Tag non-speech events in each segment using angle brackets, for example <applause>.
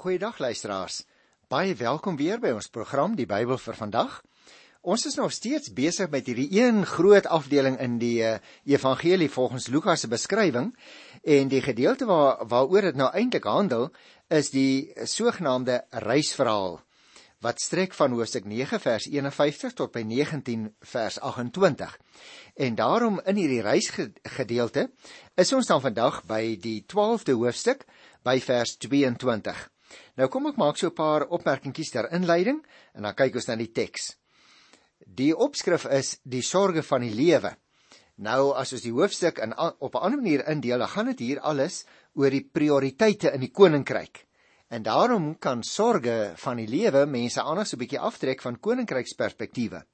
Goeiedag luisteraars. Baie welkom weer by ons program Die Bybel vir vandag. Ons is nog steeds besig met hierdie een groot afdeling in die uh, Evangelie volgens Lukas se beskrywing en die gedeelte waar waaroor dit nou eintlik handel is die sogenaamde reisverhaal wat strek van hoofstuk 9 vers 51 tot by 19 vers 28. En daarom in hierdie reisgedeelte is ons dan vandag by die 12de hoofstuk by vers 22. Nou kom ek maak so 'n paar opmerkingies ter inleiding en dan kyk ons na die teks. Die opskrif is die sorges van die lewe. Nou as ons die hoofstuk in op 'n ander manier indeel, dan gaan dit hier alles oor die prioriteite in die koninkryk. En daarom kan sorges van die lewe mense anders 'n bietjie aftrek van koninkryksperspektiewe.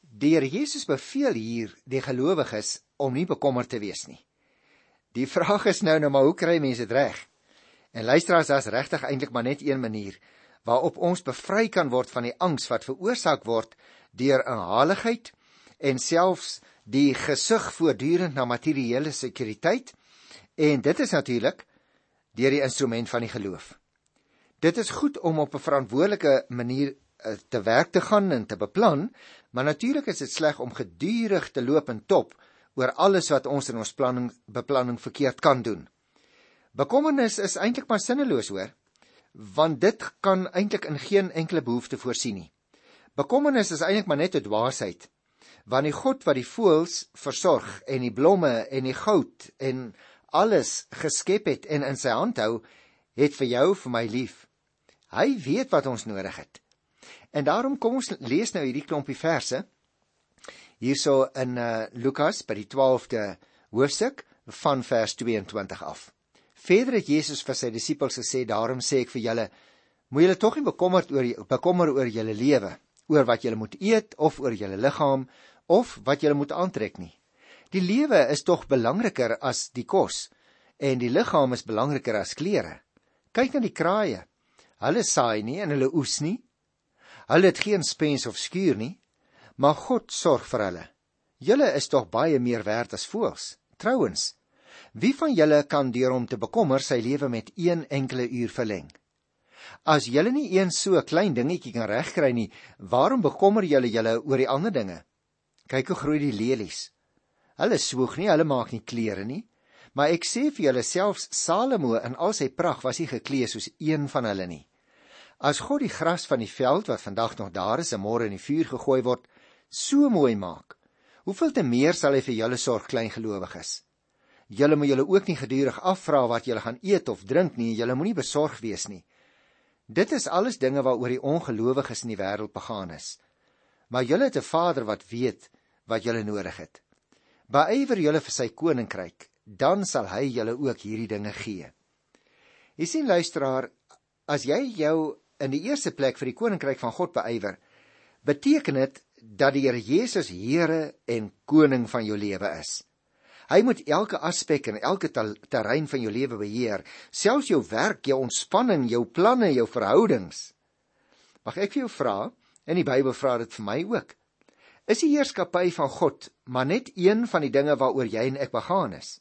Die Here Jesus beveel hier die gelowiges om nie bekommerd te wees nie. Die vraag is nou nou maar hoe kry mense dit reg? En luisteraars, daar's regtig eintlik maar net een manier waarop ons bevry kan word van die angs wat veroorsaak word deur 'n haligheid en selfs die gesig voortdurend na materiële sekuriteit en dit is natuurlik deur die instrument van die geloof. Dit is goed om op 'n verantwoordelike manier eh, te werk te gaan en te beplan, maar natuurlik is dit sleg om gedurig te loop en top oor alles wat ons in ons planning beplanning verkeerd kan doen. Bekommernis is eintlik maar sinneloos hoor, want dit kan eintlik in geen enkele behoefte voorsien nie. Bekommernis is eintlik maar net 'n dwaasheid, want die God wat die voëls versorg en die blomme en die goud en alles geskep het en in sy hand hou, het vir jou vir my lief. Hy weet wat ons nodig het. En daarom kom ons lees nou hierdie klompie verse hierso in uh, Lukas by die 12de hoofstuk van vers 22 af. Verder het Jesus vir sy disippels gesê: "Daarom sê ek vir julle, moet julle tog nie bekommerd oor bekommer oor julle lewe, oor wat julle moet eet of oor julle liggaam of wat julle moet aantrek nie. Die lewe is tog belangriker as die kos en die liggaam is belangriker as klere. Kyk na die kraaie. Hulle saai nie en hulle oes nie. Hulle het geen spens of skuur nie, maar God sorg vir hulle. Julle is tog baie meer werd as voëls. Trouwens, Wie van julle kan deur hom te bekommer sy lewe met een enkele uur verleng? As julle nie een so klein dingetjie kan regkry nie, waarom bekommer julle julle oor die ander dinge? Kyk hoe groei die lelies. Hulle swoeg nie, hulle maak nie klere nie, maar ek sê vir julle selfs Salomo in al sy pragt was hy geklee soos een van hulle nie. As God die gras van die veld wat vandag nog daar is en môre in die vuur gegooi word, so mooi maak, hoeveel te meer sal hy vir julle sorg, klein gelowiges? Julle moet julle ook nie gedurig afvra wat julle gaan eet of drink nie, julle moenie besorg wees nie. Dit is alles dinge waaroor die ongelowiges in die wêreld begaan is. Maar julle het 'n Vader wat weet wat julle nodig het. Beywer julle vir sy koninkryk, dan sal hy julle ook hierdie dinge gee. Jy sien luisteraar, as jy jou in die eerste plek vir die koninkryk van God beywer, beteken dit dat die Here Jesus Here en koning van jou lewe is. Hy moet elke aspek en elke terrein van jou lewe beheer, selfs jou werk, jou ontspanning, jou planne, jou verhoudings. Mag ek vir jou vra, en die Bybel vra dit vir my ook. Is die heerskappy van God maar net een van die dinge waaroor jy en ek begaan is?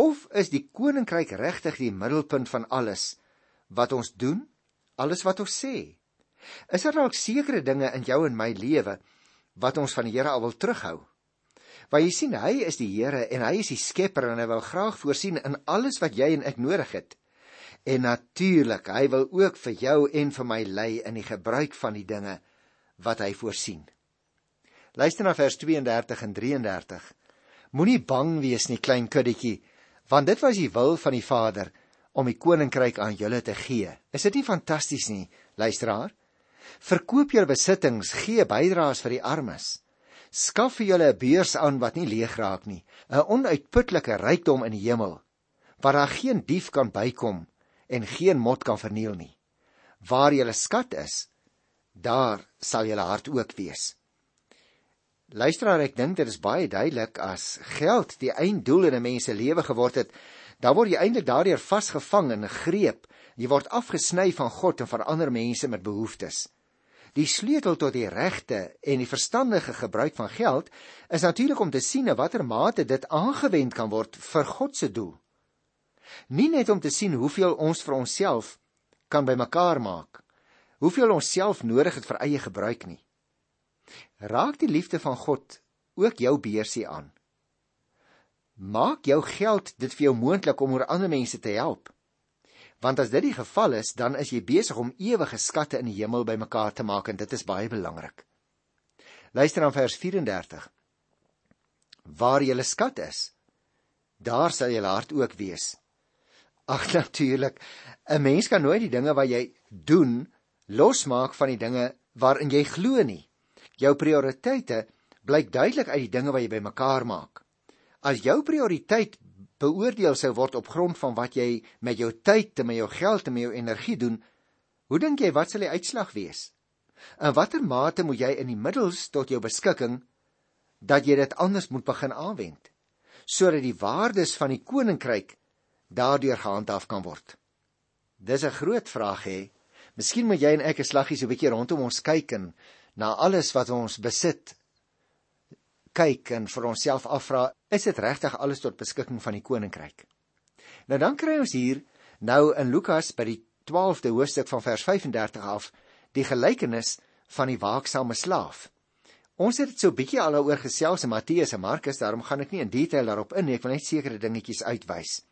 Of is die koninkryk regtig die middelpunt van alles wat ons doen, alles wat ons sê? Is daar dalk sekere dinge in jou en my lewe wat ons van die Here al wil terughou? Want jy sien, hy is die Here en hy is die Skepper en hy wil graag voorsien in alles wat jy en ek nodig het. En natuurlik, hy wil ook vir jou en vir my lei in die gebruik van die dinge wat hy voorsien. Luister na vers 32 en 33. Moenie bang wees nie, klein kuddetjie, want dit was die wil van die Vader om die koninkryk aan julle te gee. Is dit nie fantasties nie, luisteraar? Verkoop jou besittings, gee bydraes vir die armes skaf vir julle 'n beurs aan wat nie leeg raak nie, 'n onuitputlike rykdom in die hemel, waar daar geen dief kan bykom en geen mot kan verniel nie. Waar julle skat is, daar sal julle hart ook wees. Luisteraar, ek dink dit is baie duidelik as geld die einddoel in 'n mens se lewe geword het, dan word jy eintlik daardeur vasgevang en gegreep. Jy word afgesny van God en van ander mense met behoeftes. Die sleutel tot die regte en die verstandige gebruik van geld is natuurlik om te sien in watter mate dit aangewend kan word vir God se doel. Nie net om te sien hoeveel ons vir onsself kan bymekaar maak. Hoeveel ons self nodig het vir eie gebruik nie. Raak die liefde van God ook jou beursie aan. Maak jou geld dit vir jou moontlik om oor ander mense te help. Want as dit die geval is, dan is jy besig om ewige skatte in die hemel bymekaar te maak en dit is baie belangrik. Luister aan vers 34. Waar julle skat is, daar sal julle hart ook wees. Ag natuurlik, 'n mens kan nooit die dinge wat jy doen losmaak van die dinge waarin jy glo nie. Jou prioriteite blyk duidelik uit die dinge wat jy bymekaar maak. As jou prioriteit beoordeel sou word op grond van wat jy met jou tyd, met jou geld en met jou energie doen, hoe dink jy wat sal die uitslag wees? In watter mate moet jy in die middels tot jou beskikking dat jy dit anders moet begin aanwend sodat die waardes van die koninkryk daardeur gehandhaaf kan word. Dis 'n groot vraag hè. Miskien moet jy en ek 'n slaggie so 'n bietjie rondom ons kyk en na alles wat ons besit kyk en vir onsself afvra, is dit regtig alles tot beskikking van die koninkryk? Nou dan kry ons hier nou in Lukas by die 12de hoofstuk van vers 35 af die gelykenis van die waaksame slaaf. Ons het dit so bietjie al daaroor gesels in Matteus en Markus, daarom gaan ek nie in detail daarop in nie, ek wil net sekere dingetjies uitwys.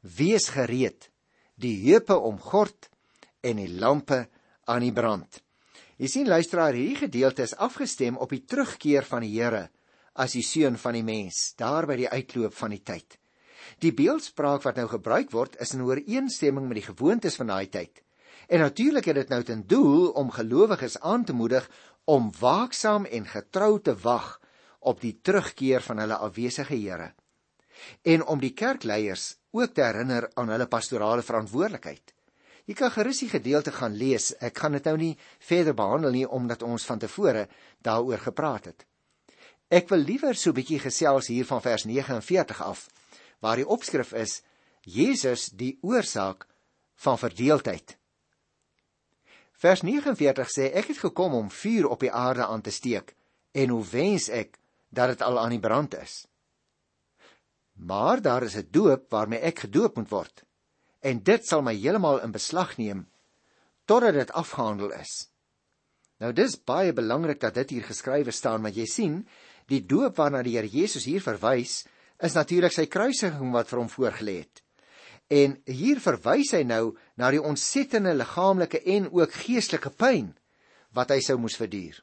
Wees gereed, die heupe omgord en die lampe aan die brand. Jy sien luisteraar, hierdie gedeelte is afgestem op die terugkeer van die Here as die seun van die mens, daar by die uitloop van die tyd. Die beeldspraak wat nou gebruik word, is in ooreenstemming met die gewoontes van daai tyd. En natuurlik het dit nou ten doel om gelowiges aan te moedig om waaksaam en getrou te wag op die terugkeer van hulle afwesige Here en om die kerkleiers ook te herinner aan hulle pastorale verantwoordelikheid. Jy kan gerus die gedeelte gaan lees. Ek gaan dit nou nie verder behandel nie omdat ons van tevore daaroor gepraat het. Ek wil liewer so 'n bietjie gesels hier van vers 49 af waar die opskrif is Jesus die oorsaak van verdeeldheid. Vers 49 sê ek het gekom om vuur op die aarde aan te steek en hoe wens ek dat dit al aan die brand is. Maar daar is 'n doop waarmee ek gedoop moet word en dit sal my heeltemal in beslag neem totdat dit afgehandel is. Nou dis baie belangrik dat dit hier geskrywe staan want jy sien die doop waarna die Here Jesus hier verwys is natuurlik sy kruisiging wat vir hom voorgelê het. En hier verwys hy nou na die ontsettende liggaamlike en ook geestelike pyn wat hy sou moes verduur.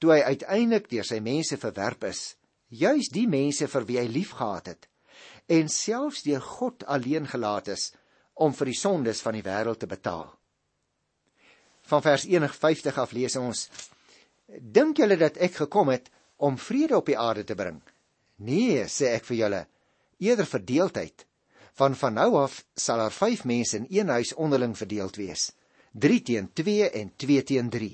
Toe hy uiteindelik deur sy mense verwerp is, juis die mense vir wie hy liefgehad het en selfs deur God alleen gelaat is om vir die sondes van die wêreld te betaal. Van vers 51 af lees ons: Dink julle dat ek gekom het om vrede op die aarde te bring? Nee, sê ek vir julle, eerder verdeeldheid. Van van nou af sal daar 5 mense in een huis onderling verdeeld wees. 3 teen 2 en 2 teen 3.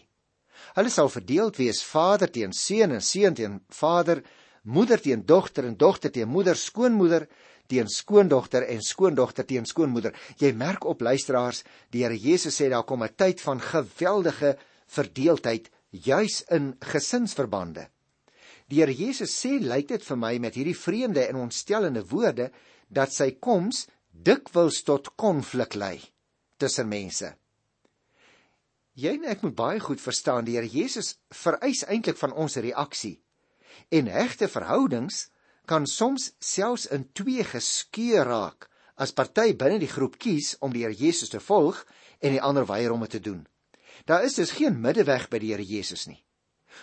Hulle sal verdeeld wees vader teen seun en seun teen vader, moeder teen dogter en dogter teen moeder, skoonmoeder teen skoondogter en skoondogter teen skoonmoeder. Jy merk op luisteraars, die Here Jesus sê daar kom 'n tyd van geweldige verdeeldheid juis in gesinsverbande. Die Here Jesus sê, lyk dit vir my met hierdie vreemde en ontstellende woorde, dat sy koms dikwels tot konflik lei tussen mense. Jy en ek moet baie goed verstaan die Here Jesus vereis eintlik van ons reaksie. En hegte verhoudings kan soms selfs in twee geskeur raak as party binne die groep kies om die Here Jesus te volg en die ander weier om dit te doen. Daar is dus geen middeweg by die Here Jesus nie.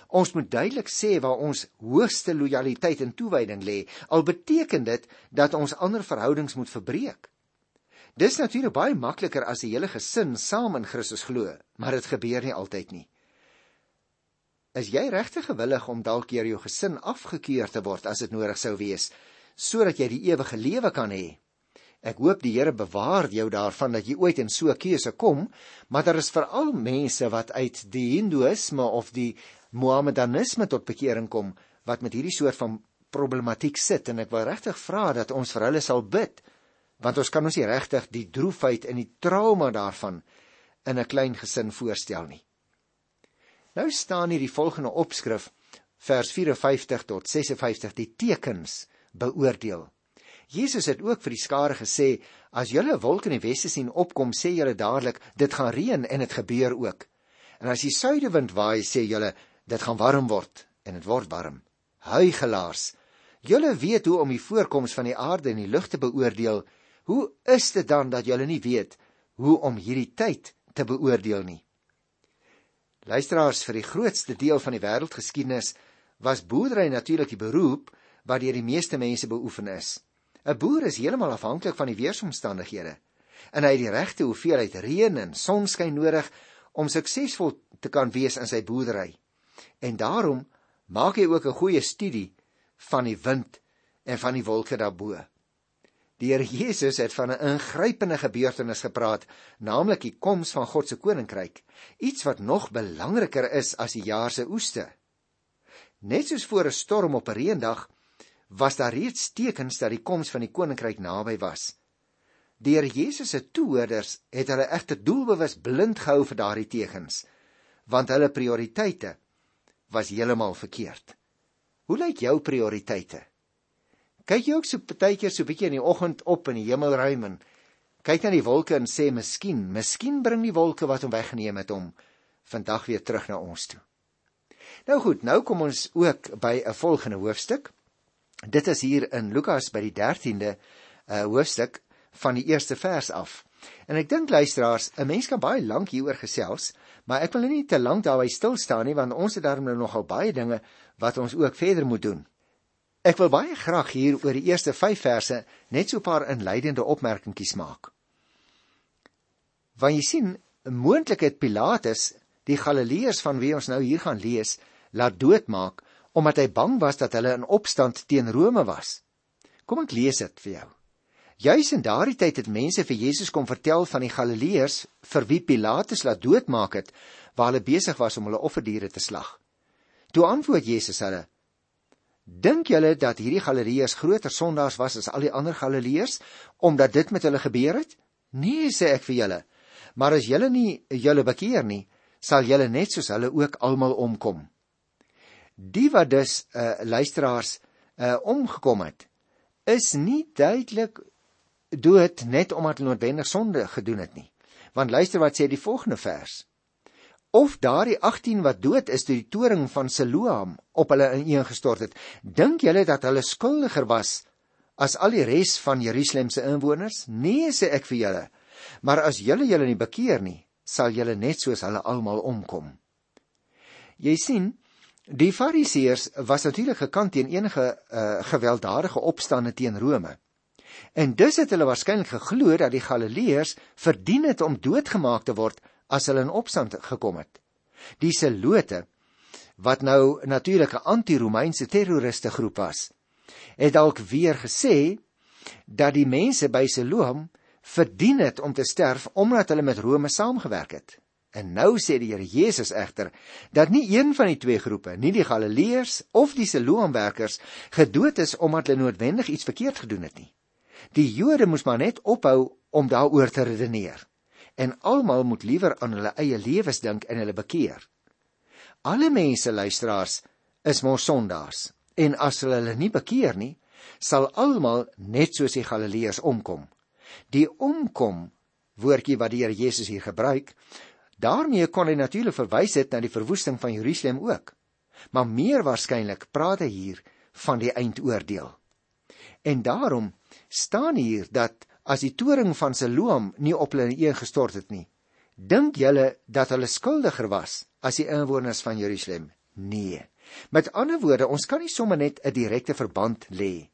Ons moet duidelik sê waar ons hoogste lojaliteit en toewyding lê. Al beteken dit dat ons ander verhoudings moet verbreek. Dis natuurlik baie makliker as die hele gesin saam in Christus glo, maar dit gebeur nie altyd nie. Is jy regtig gewillig om dalk deur jou gesin afgekeur te word as dit nodig sou wees sodat jy die ewige lewe kan hê? Ek hoop die Here bewaar jou daarvan dat jy ooit in so 'n keuse kom, maar daar is veral mense wat uit die hindoeïsme of die Mohammedanisme tot bekering kom wat met hierdie soort van problematiek sit en ek wil regtig vra dat ons vir hulle sal bid want ons kan ons nie regtig die droefheid en die trauma daarvan in 'n klein gesin voorstel nie. Nou staan hier die volgende opskrif vers 54 tot 56 die tekens beoordeel. Jesus het ook vir die skare gesê: "As julle 'n wolk in die weste sien opkom, sê julle dadelik, dit gaan reën en dit gebeur ook. En as die suidewind waai, sê julle, dit gaan warm word en dit word warm." Huigelaars. Julle weet hoe om die voorkoms van die aarde en die lug te beoordeel. Hoe is dit dan dat julle nie weet hoe om hierdie tyd te beoordeel nie? Luisteraars vir die grootste deel van die wêreldgeskiedenis was boerdery natuurlik die beroep wat deur die meeste mense beoefen is. 'n Boer is heeltemal afhanklik van die weeromstandighede en hy het die regte hoeveelheid reën en sonskyn nodig om suksesvol te kan wees in sy boerdery. En daarom maak hy ook 'n goeie studie van die wind en van die wolke daarbo. Die Here Jesus het van 'n ingrypende gebeurtenis gepraat, naamlik die koms van God se koninkryk, iets wat nog belangriker is as die jaar se oeste. Net soos voor 'n storm op 'n reendag was daar reeds tekens dat die koms van die koninkryk naby was. Deur Jesus se toehoorders het hulle egter doelbewus blind gehou vir daardie tekens, want hulle prioriteite was heeltemal verkeerd. Hoe lyk jou prioriteite? Kyk jy ook so partykeer so bietjie in die oggend op in die hemelruim en kyk na die wolke en sê miskien, miskien bring die wolke wat hom weggeneem het om vandag weer terug na ons toe. Nou goed, nou kom ons ook by 'n volgende hoofstuk. Dit is hier in Lukas by die 13de uh, eh, hoofstuk van die eerste vers af. En ek dink luisteraars, 'n mens kan baie lank hieroor gesels, maar ek wil nie te lank daarby stil staan nie want ons het daarom nou nogal baie dinge wat ons ook verder moet doen. Ek wil baie graag hier oor die eerste 5 verse net so 'n paar inleidende opmerkingies maak. Want jy sien, moontlik het Pilatus die Galileërs van wie ons nou hier gaan lees, laat doodmaak omdat hy bang was dat hulle in opstand teen Rome was. Kom ek lees dit vir jou. Juis in daardie tyd het mense vir Jesus kom vertel van die Galileërs vir wie Pilatus laat doodmaak het waar hulle besig was om hulle offerdiere te slag. Toe antwoord Jesus hulle: Dink julle dat hierdie Galileërs groter sondaars was as al die ander Galileërs omdat dit met hulle gebeur het? Nee, sê ek vir julle. Maar as julle nie julle bekeer nie, sal julle net soos hulle ook almal omkom. Die wat dus uh luisteraars uh omgekom het, is nie duidelik dood net omdat hulle noodwendig sonde gedoen het nie. Want luister wat sê die volgende vers. Of daardie 18 wat dood is deur die toring van Siloam op hulle ineengestort het, dink julle dat hulle skuldiger was as al die res van Jerusalem se inwoners? Nee, sê ek vir julle. Maar as julle julle nie bekeer nie, sal julle net soos hulle almal omkom. Jy sien, Die Fariseërs was natuurlik gekant teen enige uh, gewelddadige opstande teen Rome. En dus het hulle waarskynlik geglo dat die Galileërs verdien het om doodgemaak te word as hulle in opstand gekom het. Die Selote wat nou natuurlik 'n anti-Romeinse terroriste groep was, het dalk weer gesê dat die mense by Siloam verdien het om te sterf omdat hulle met Rome saamgewerk het. En nou sê die Here Jesus egter dat nie een van die twee groepe, nie die Galileërs of die Siloamwerkers, gedood is omdat hulle noodwendig iets verkeerd gedoen het nie. Die Jode moes maar net ophou om daaroor te redeneer. En almal moet liewer aan hulle eie lewens dink en hulle bekeer. Alle mense luisteraars is mos sondaars en as hulle hulle nie bekeer nie, sal almal net soos die Galileërs omkom. Die omkom woordjie wat die Here Jesus hier gebruik, Daarmee kon hy natuurlik verwys het na die verwoesting van Jerusalem ook. Maar meer waarskynlik praat hy hier van die eindoordeel. En daarom staan hier dat as die toring van Siloam nie op hulle ingestort het nie, dink julle dat hulle skuldiger was as die inwoners van Jerusalem? Nee. Met ander woorde, ons kan nie sommer net 'n direkte verband lê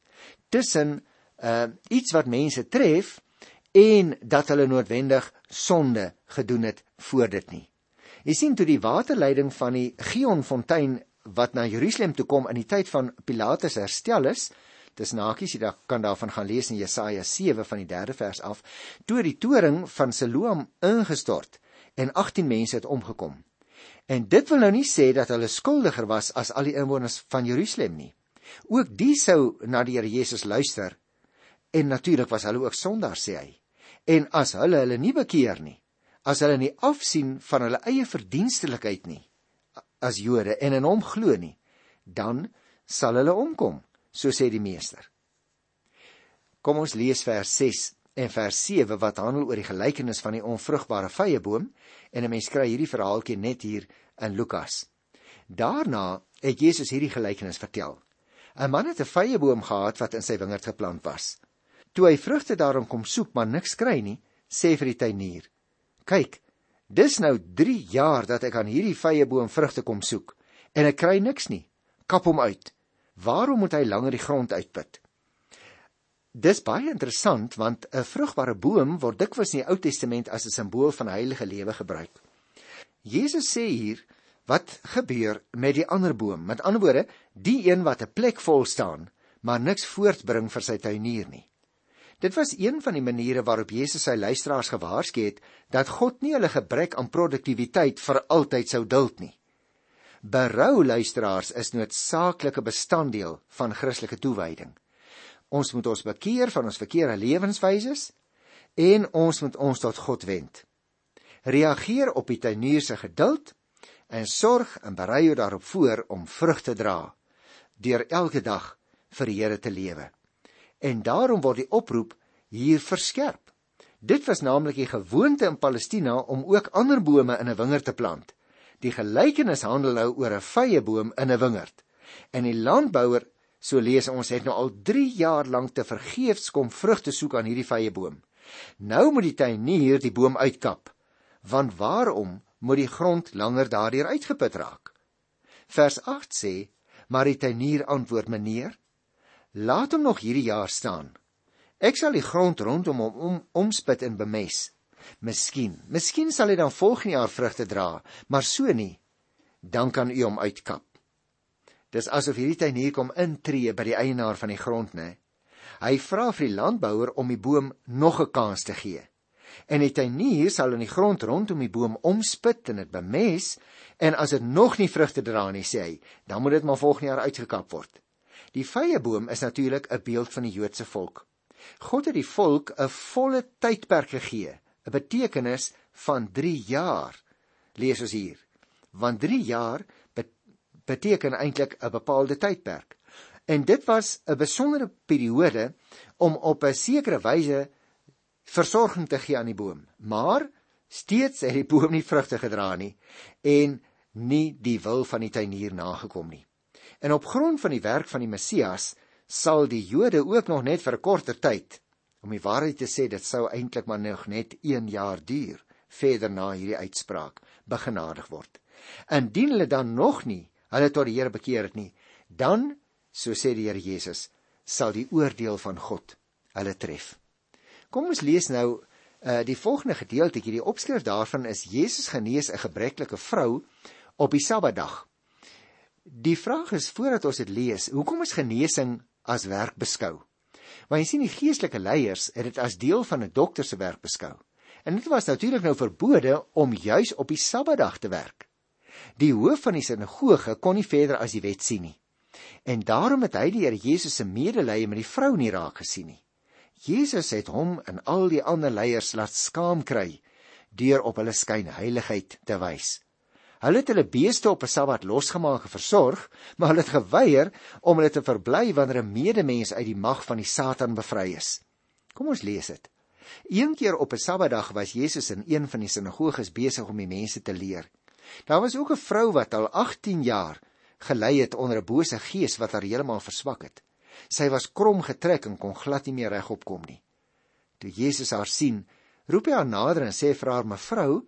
tussen uh iets wat mense tref en dat hulle noodwendig sonde gedoen het voor dit nie. Jy sien toe die waterleiding van die Gionfontein wat na Jerusalem toe kom in die tyd van Pilatus herstel is, dis nakies jy kan daarvan gaan lees in Jesaja 7 van die 3de vers af, toe die toring van Siloam ingestort en 18 mense het omgekom. En dit wil nou nie sê dat hulle skuldiger was as al die inwoners van Jerusalem nie. Ook die sou na die Here Jesus luister en natuurlik was hulle ook sondaars sê hy. En as hulle hulle nie bekeer nie, as hulle nie afsien van hulle eie verdienstelikheid nie as Jode en in hom glo nie, dan sal hulle omkom, so sê die meester. Kom ons lees vers 6 en vers 7 wat handel oor die gelykenis van die onvrugbare vyeboom en 'n mens kry hierdie verhaaltjie net hier in Lukas. Daarna het Jesus hierdie gelykenis vertel. 'n Man het 'n vyeboom gehad wat in sy wingerd geplant was. Toe hy vrugte daarom kom soek, maar niks kry nie, sê vir die tuinier: "Kyk, dis nou 3 jaar dat ek aan hierdie vyeboom vrugte kom soek en ek kry niks nie. Kap hom uit." Waarom moet hy langer die grond uitput? Dis baie interessant want 'n vrugbare boom word dikwels in die Ou Testament as 'n simbool van heilige lewe gebruik. Jesus sê hier wat gebeur met die ander boom? Met ander woorde, die een wat 'n plek vol staan, maar niks voortbring vir sy tuinier nie. Dit was een van die maniere waarop Jesus sy luisteraars gewaarsku het dat God nie hulle gebrek aan produktiwiteit vir altyd sou duld nie. Berou luisteraars is noodsaaklike bestanddeel van Christelike toewyding. Ons moet ons bekeer van ons verkeerde lewenswyses en ons moet ons tot God wend. Reageer op die tuinier se geduld en sorg en berei jou daarop voor om vrug te dra deur elke dag vir die Here te lewe. En daarom word die oproep hier verskerp. Dit was naamlik die gewoonte in Palestina om ook ander bome in 'n wingerd te plant. Die gelykenis handel nou oor 'n vyeboom in 'n wingerd. En die landbouer, so lees ons, het nou al 3 jaar lank te vergeefs kom vrugte soek aan hierdie vyeboom. Nou moet die tuinier die boom uitkap. Want waarom moet die grond langer daardeur uitgeput raak? Vers 8 sê: "Maar die tuinier antwoord: Meneer, laat hom nog hierdie jaar staan. Ek sal die grond rondom hom om, omspit en bemes." Miskien, miskien sal hy dan volgende jaar vrugte dra, maar so nie, dan kan u hom uitkap. Dis asof hierdie tuinier kom intree by die eienaar van die grond, né? Hy vra vir die landbouer om die boom nog 'n kans te gee. En die tuinier sal in die grond rondom die boom omspit en dit bemes, en as dit nog nie vrugte dra nie, sê hy, dan moet dit maar volgende jaar uitgekap word. Die vrye boom is natuurlik 'n beeld van die Joodse volk. God het die volk 'n volle tydperk gegee 'n betekenis van 3 jaar. Lees ons hier. Want 3 jaar beteken eintlik 'n bepaalde tydperk. En dit was 'n besondere periode om op 'n sekere wyse versorging te gee aan die boom. Maar steeds het die boom nie vrugte gedra nie en nie die wil van die tuinier nagekom nie. En op grond van die werk van die Messias sal die Jode ook nog net vir 'n korter tyd Om die waarheid te sê, dit sou eintlik maar nog net 1 jaar duur verder na hierdie uitspraak begenadig word. Indien hulle dan nog nie hulle tot die Here bekeer het nie, dan, so sê die Here Jesus, sal die oordeel van God hulle tref. Kom ons lees nou uh die volgende gedeeltjie. Die opskrif daarvan is Jesus genees 'n gebreklike vrou op die Sabbatdag. Die vraag is voordat ons dit lees, hoekom is genesing as werk beskou? Maar jy sien die geestelike leiers het dit as deel van 'n dokter se werk beskou. En dit was natuurlik nou verbode om juis op die Sabbatdag te werk. Die hoof van die sinagoge kon nie verder as die wet sien nie. En daarom het hy die Here Jesus se medelee met die vrou nie raak gesien nie. Jesus het hom en al die ander leiers laat skaam kry deur op hulle skynheiligheid te wys. Hulle het hulle beeste op 'n Sabbat losgemaak en versorg, maar hulle het geweier om hulle te verbly wanneer 'n medemens uit die mag van die Satan bevry is. Kom ons lees dit. Een keer op 'n Sabbatdag was Jesus in een van die sinagoges besig om die mense te leer. Daar was ook 'n vrou wat al 18 jaar gelei het onder 'n bose gees wat haar heeltemal verswak het. Sy was krom getrek en kon glad nie meer regop kom nie. Toe Jesus haar sien, roep hy haar nader en sê vir haar: "Mevrou,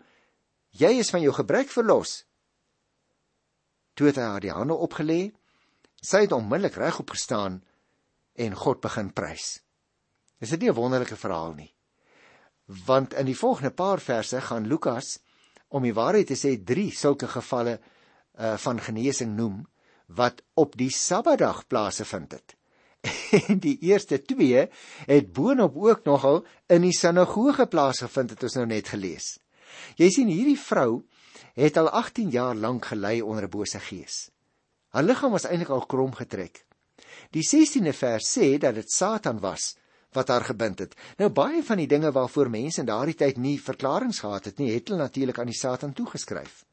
Jy is van jou gebrek verlos. Toe het hy haar die hande opgelê. Sy het onmiddellik regop gestaan en God begin prys. Is dit nie 'n wonderlike verhaal nie? Want in die volgende paar verse gaan Lukas om die waarheid te sê 3 sulke gevalle uh, van genesing noem wat op die Sabbatdag plaasgevind het. <laughs> En die eerste 2 het boonop ook nogal in die sinagoge plaasgevind het ons nou net gelees. Jy sien hierdie vrou het al 18 jaar lank gelei onder 'n bose gees. Haar liggaam was eintlik al krom getrek. Die 16de vers sê dat dit Satan was wat haar gebind het. Nou baie van die dinge waarvoor mense in daardie tyd nie verklaringe gehad het nie, het hulle natuurlik aan die Satan toegeskryf.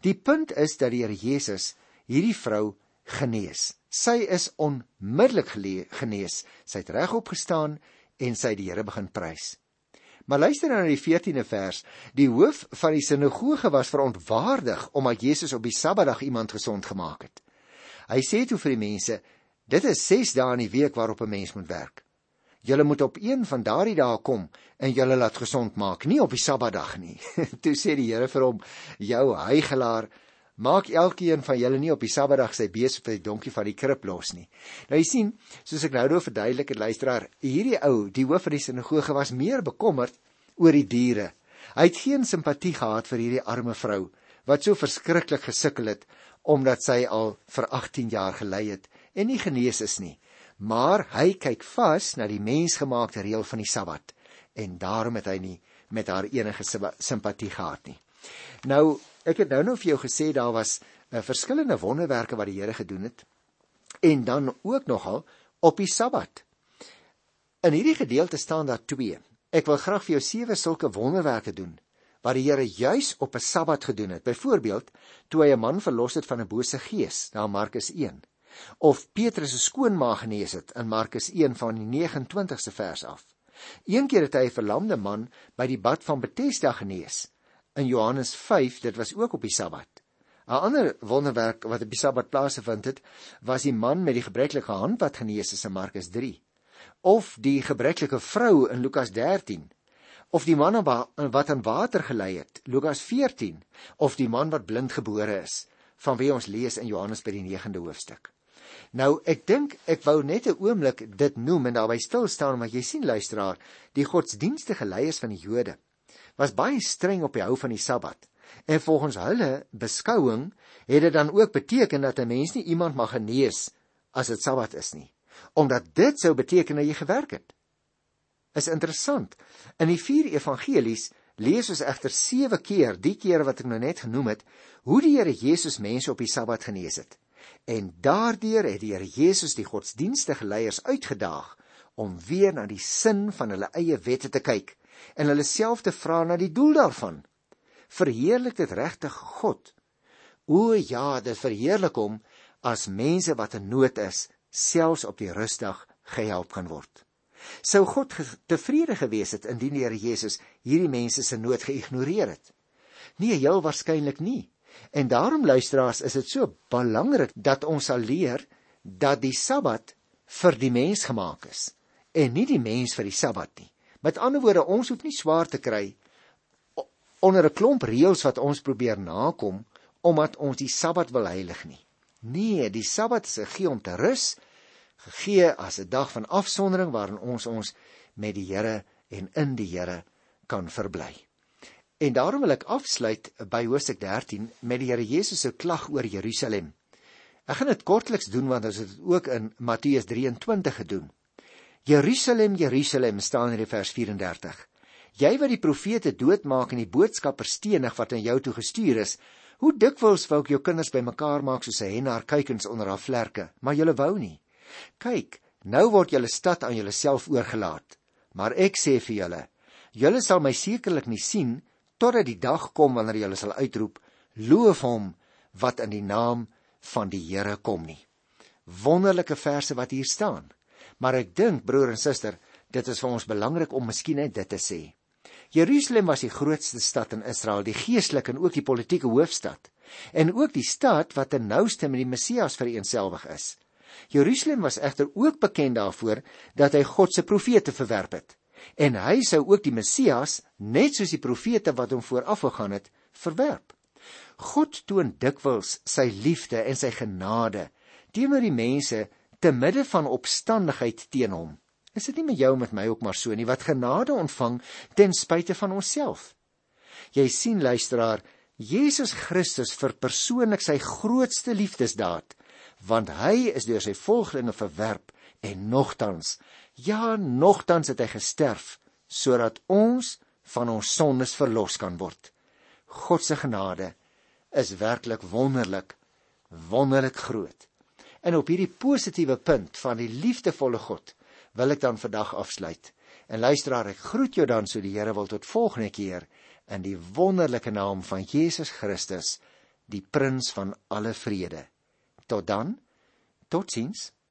Die punt is dat die Here Jesus hierdie vrou genees. Sy is onmiddellik genees. Sy het regop gestaan en sy die Here begin prys. Maar luister nou na die 14de vers. Die hoof van die sinagoge was verontwaardig omdat Jesus op die Sabbatdag iemand gesond gemaak het. Hy sê toe vir die mense: "Dit is 6 dae in die week waarop 'n mens moet werk. Julle moet op een van daardie dae kom en julle laat gesond maak, nie op die Sabbatdag nie." <laughs> toe sê die Here vir hom: "Jou heigelaar, maak elkeen van julle nie op die Sabbatdag sy bees of sy donkie van die krib los nie." Nou jy sien, soos ek nou nou verduidelik het luisteraar, hierdie ou, die hoof van die sinagoge was meer bekommerd oor die diere. Hy het geen simpatie gehad vir hierdie arme vrou wat so verskriklik gesukkel het omdat sy al vir 18 jaar gelei het en nie genees is nie. Maar hy kyk vas na die mensgemaakte reël van die Sabbat en daarom het hy nie met haar enige simpatie gehad nie. Nou, ek het nou nou vir jou gesê daar was uh, verskillende wonderwerke wat die Here gedoen het en dan ook nogal op die Sabbat. In hierdie gedeelte staan daar 2. Ek wil graag vir jou sewe sulke wonderwerke doen wat die Here juis op 'n Sabbat gedoen het. Byvoorbeeld, toe hy 'n man verlos het van 'n bose gees, daar Markus 1. Of Petrus se skoonma genees het in Markus 1 van die 29ste vers af. Eendag het hy 'n verlamde man by die bad van Bethesda genees in Johannes 5, dit was ook op die Sabbat. 'n Ander wonderwerk wat op die Sabbat plaasgevind het, was die man met die gebreklike hand wat genees is in Markus 3. Of die gebreklike vrou in Lukas of die man wat aan water gelei het Lukas 14 of die man wat blind gebore is van wie ons lees in Johannes by die 9de hoofstuk. Nou ek dink ek wou net 'n oomblik dit noem en daarby stil staan omdat jy sien luisteraar die godsdienstige leiers van die Jode was baie streng op die hou van die Sabbat en volgens hulle beskouing het dit dan ook beteken dat 'n mens nie iemand mag genees as dit Sabbat is nie omdat dit sou beteken dat jy gewerk het is interessant. In die vier evangelies lees ons egter 7 keer, die kere wat ek nou net genoem het, hoe die Here Jesus mense op die Sabbat genees het. En daardeur het die Here Jesus die godsdienstige leiers uitgedaag om weer na die sin van hulle eie wette te kyk en hulle self te vra na die doel daarvan. Verheerlik dit regtig God? O ja, dit verheerlik hom as mense wat in nood is, selfs op die rusdag gehelp kan word. Sou God tevrede gewees het indien die Here Jesus hierdie mense se nood geïgnoreer het? Nee, heel waarskynlik nie. En daarom luisteraars, is dit so belangrik dat ons sal leer dat die Sabbat vir die mens gemaak is en nie die mens vir die Sabbat nie. Met ander woorde, ons hoef nie swaar te kry onder 'n klomp reëls wat ons probeer nakom omdat ons die Sabbat wil heilig nie. Nee, die Sabbat is gegee om te rus gegee as 'n dag van afsondering waarin ons ons met die Here en in die Here kan verbly. En daarom wil ek afsluit by Hoofstuk 13 met die Here Jesus se klag oor Jerusalem. Ek gaan dit kortliks doen want ons het dit ook in Matteus 23 gedoen. Jerusalem, Jerusalem staan in vers 34. Jy wat die profete doodmaak en die boodskappers stenig wat aan jou toe gestuur is, hoe dikwels wou ek jou kinders bymekaar maak soos 'n hen haar kuikens onder haar vlerke, maar julle wou nie. Kyk, nou word julle stad aan julleself oorgelaat. Maar ek sê vir julle, julle sal my sekerlik nie sien totdat die dag kom wanneer julle sal uitroep: Loof hom wat in die naam van die Here kom nie. Wonderlike verse wat hier staan. Maar ek dink broer en suster, dit is vir ons belangrik om miskien net dit te sê. Jerusalem was die grootste stad in Israel, die geestelike en ook die politieke hoofstad, en ook die stad wat ten nouste met die Messias vereenselwig is. Jerusalem was egter ook bekend daarvoor dat hy God se profete verwerp het. En hy sou ook die Messias, net soos die profete wat hom voorafgegaan het, verwerp. God toon dikwels sy liefde en sy genade teenoor die mense te midde van opstandigheid teen hom. Is dit nie met jou met my ook maar so nie wat genade ontvang ten spyte van onsself? Jy sien luisteraar, Jesus Christus verpersoonlik sy grootste liefdesdaad want hy is deur sy volgelinge verwerp en nogtans ja nogtans het hy gesterf sodat ons van ons sondes verlos kan word God se genade is werklik wonderlik wonderlik groot en op hierdie positiewe punt van die liefdevolle God wil ek dan vandag afsluit en luisteraar ek groet jou dan so die Here wil tot volgende keer in die wonderlike naam van Jesus Christus die prins van alle vrede Tot dan. Totsiens.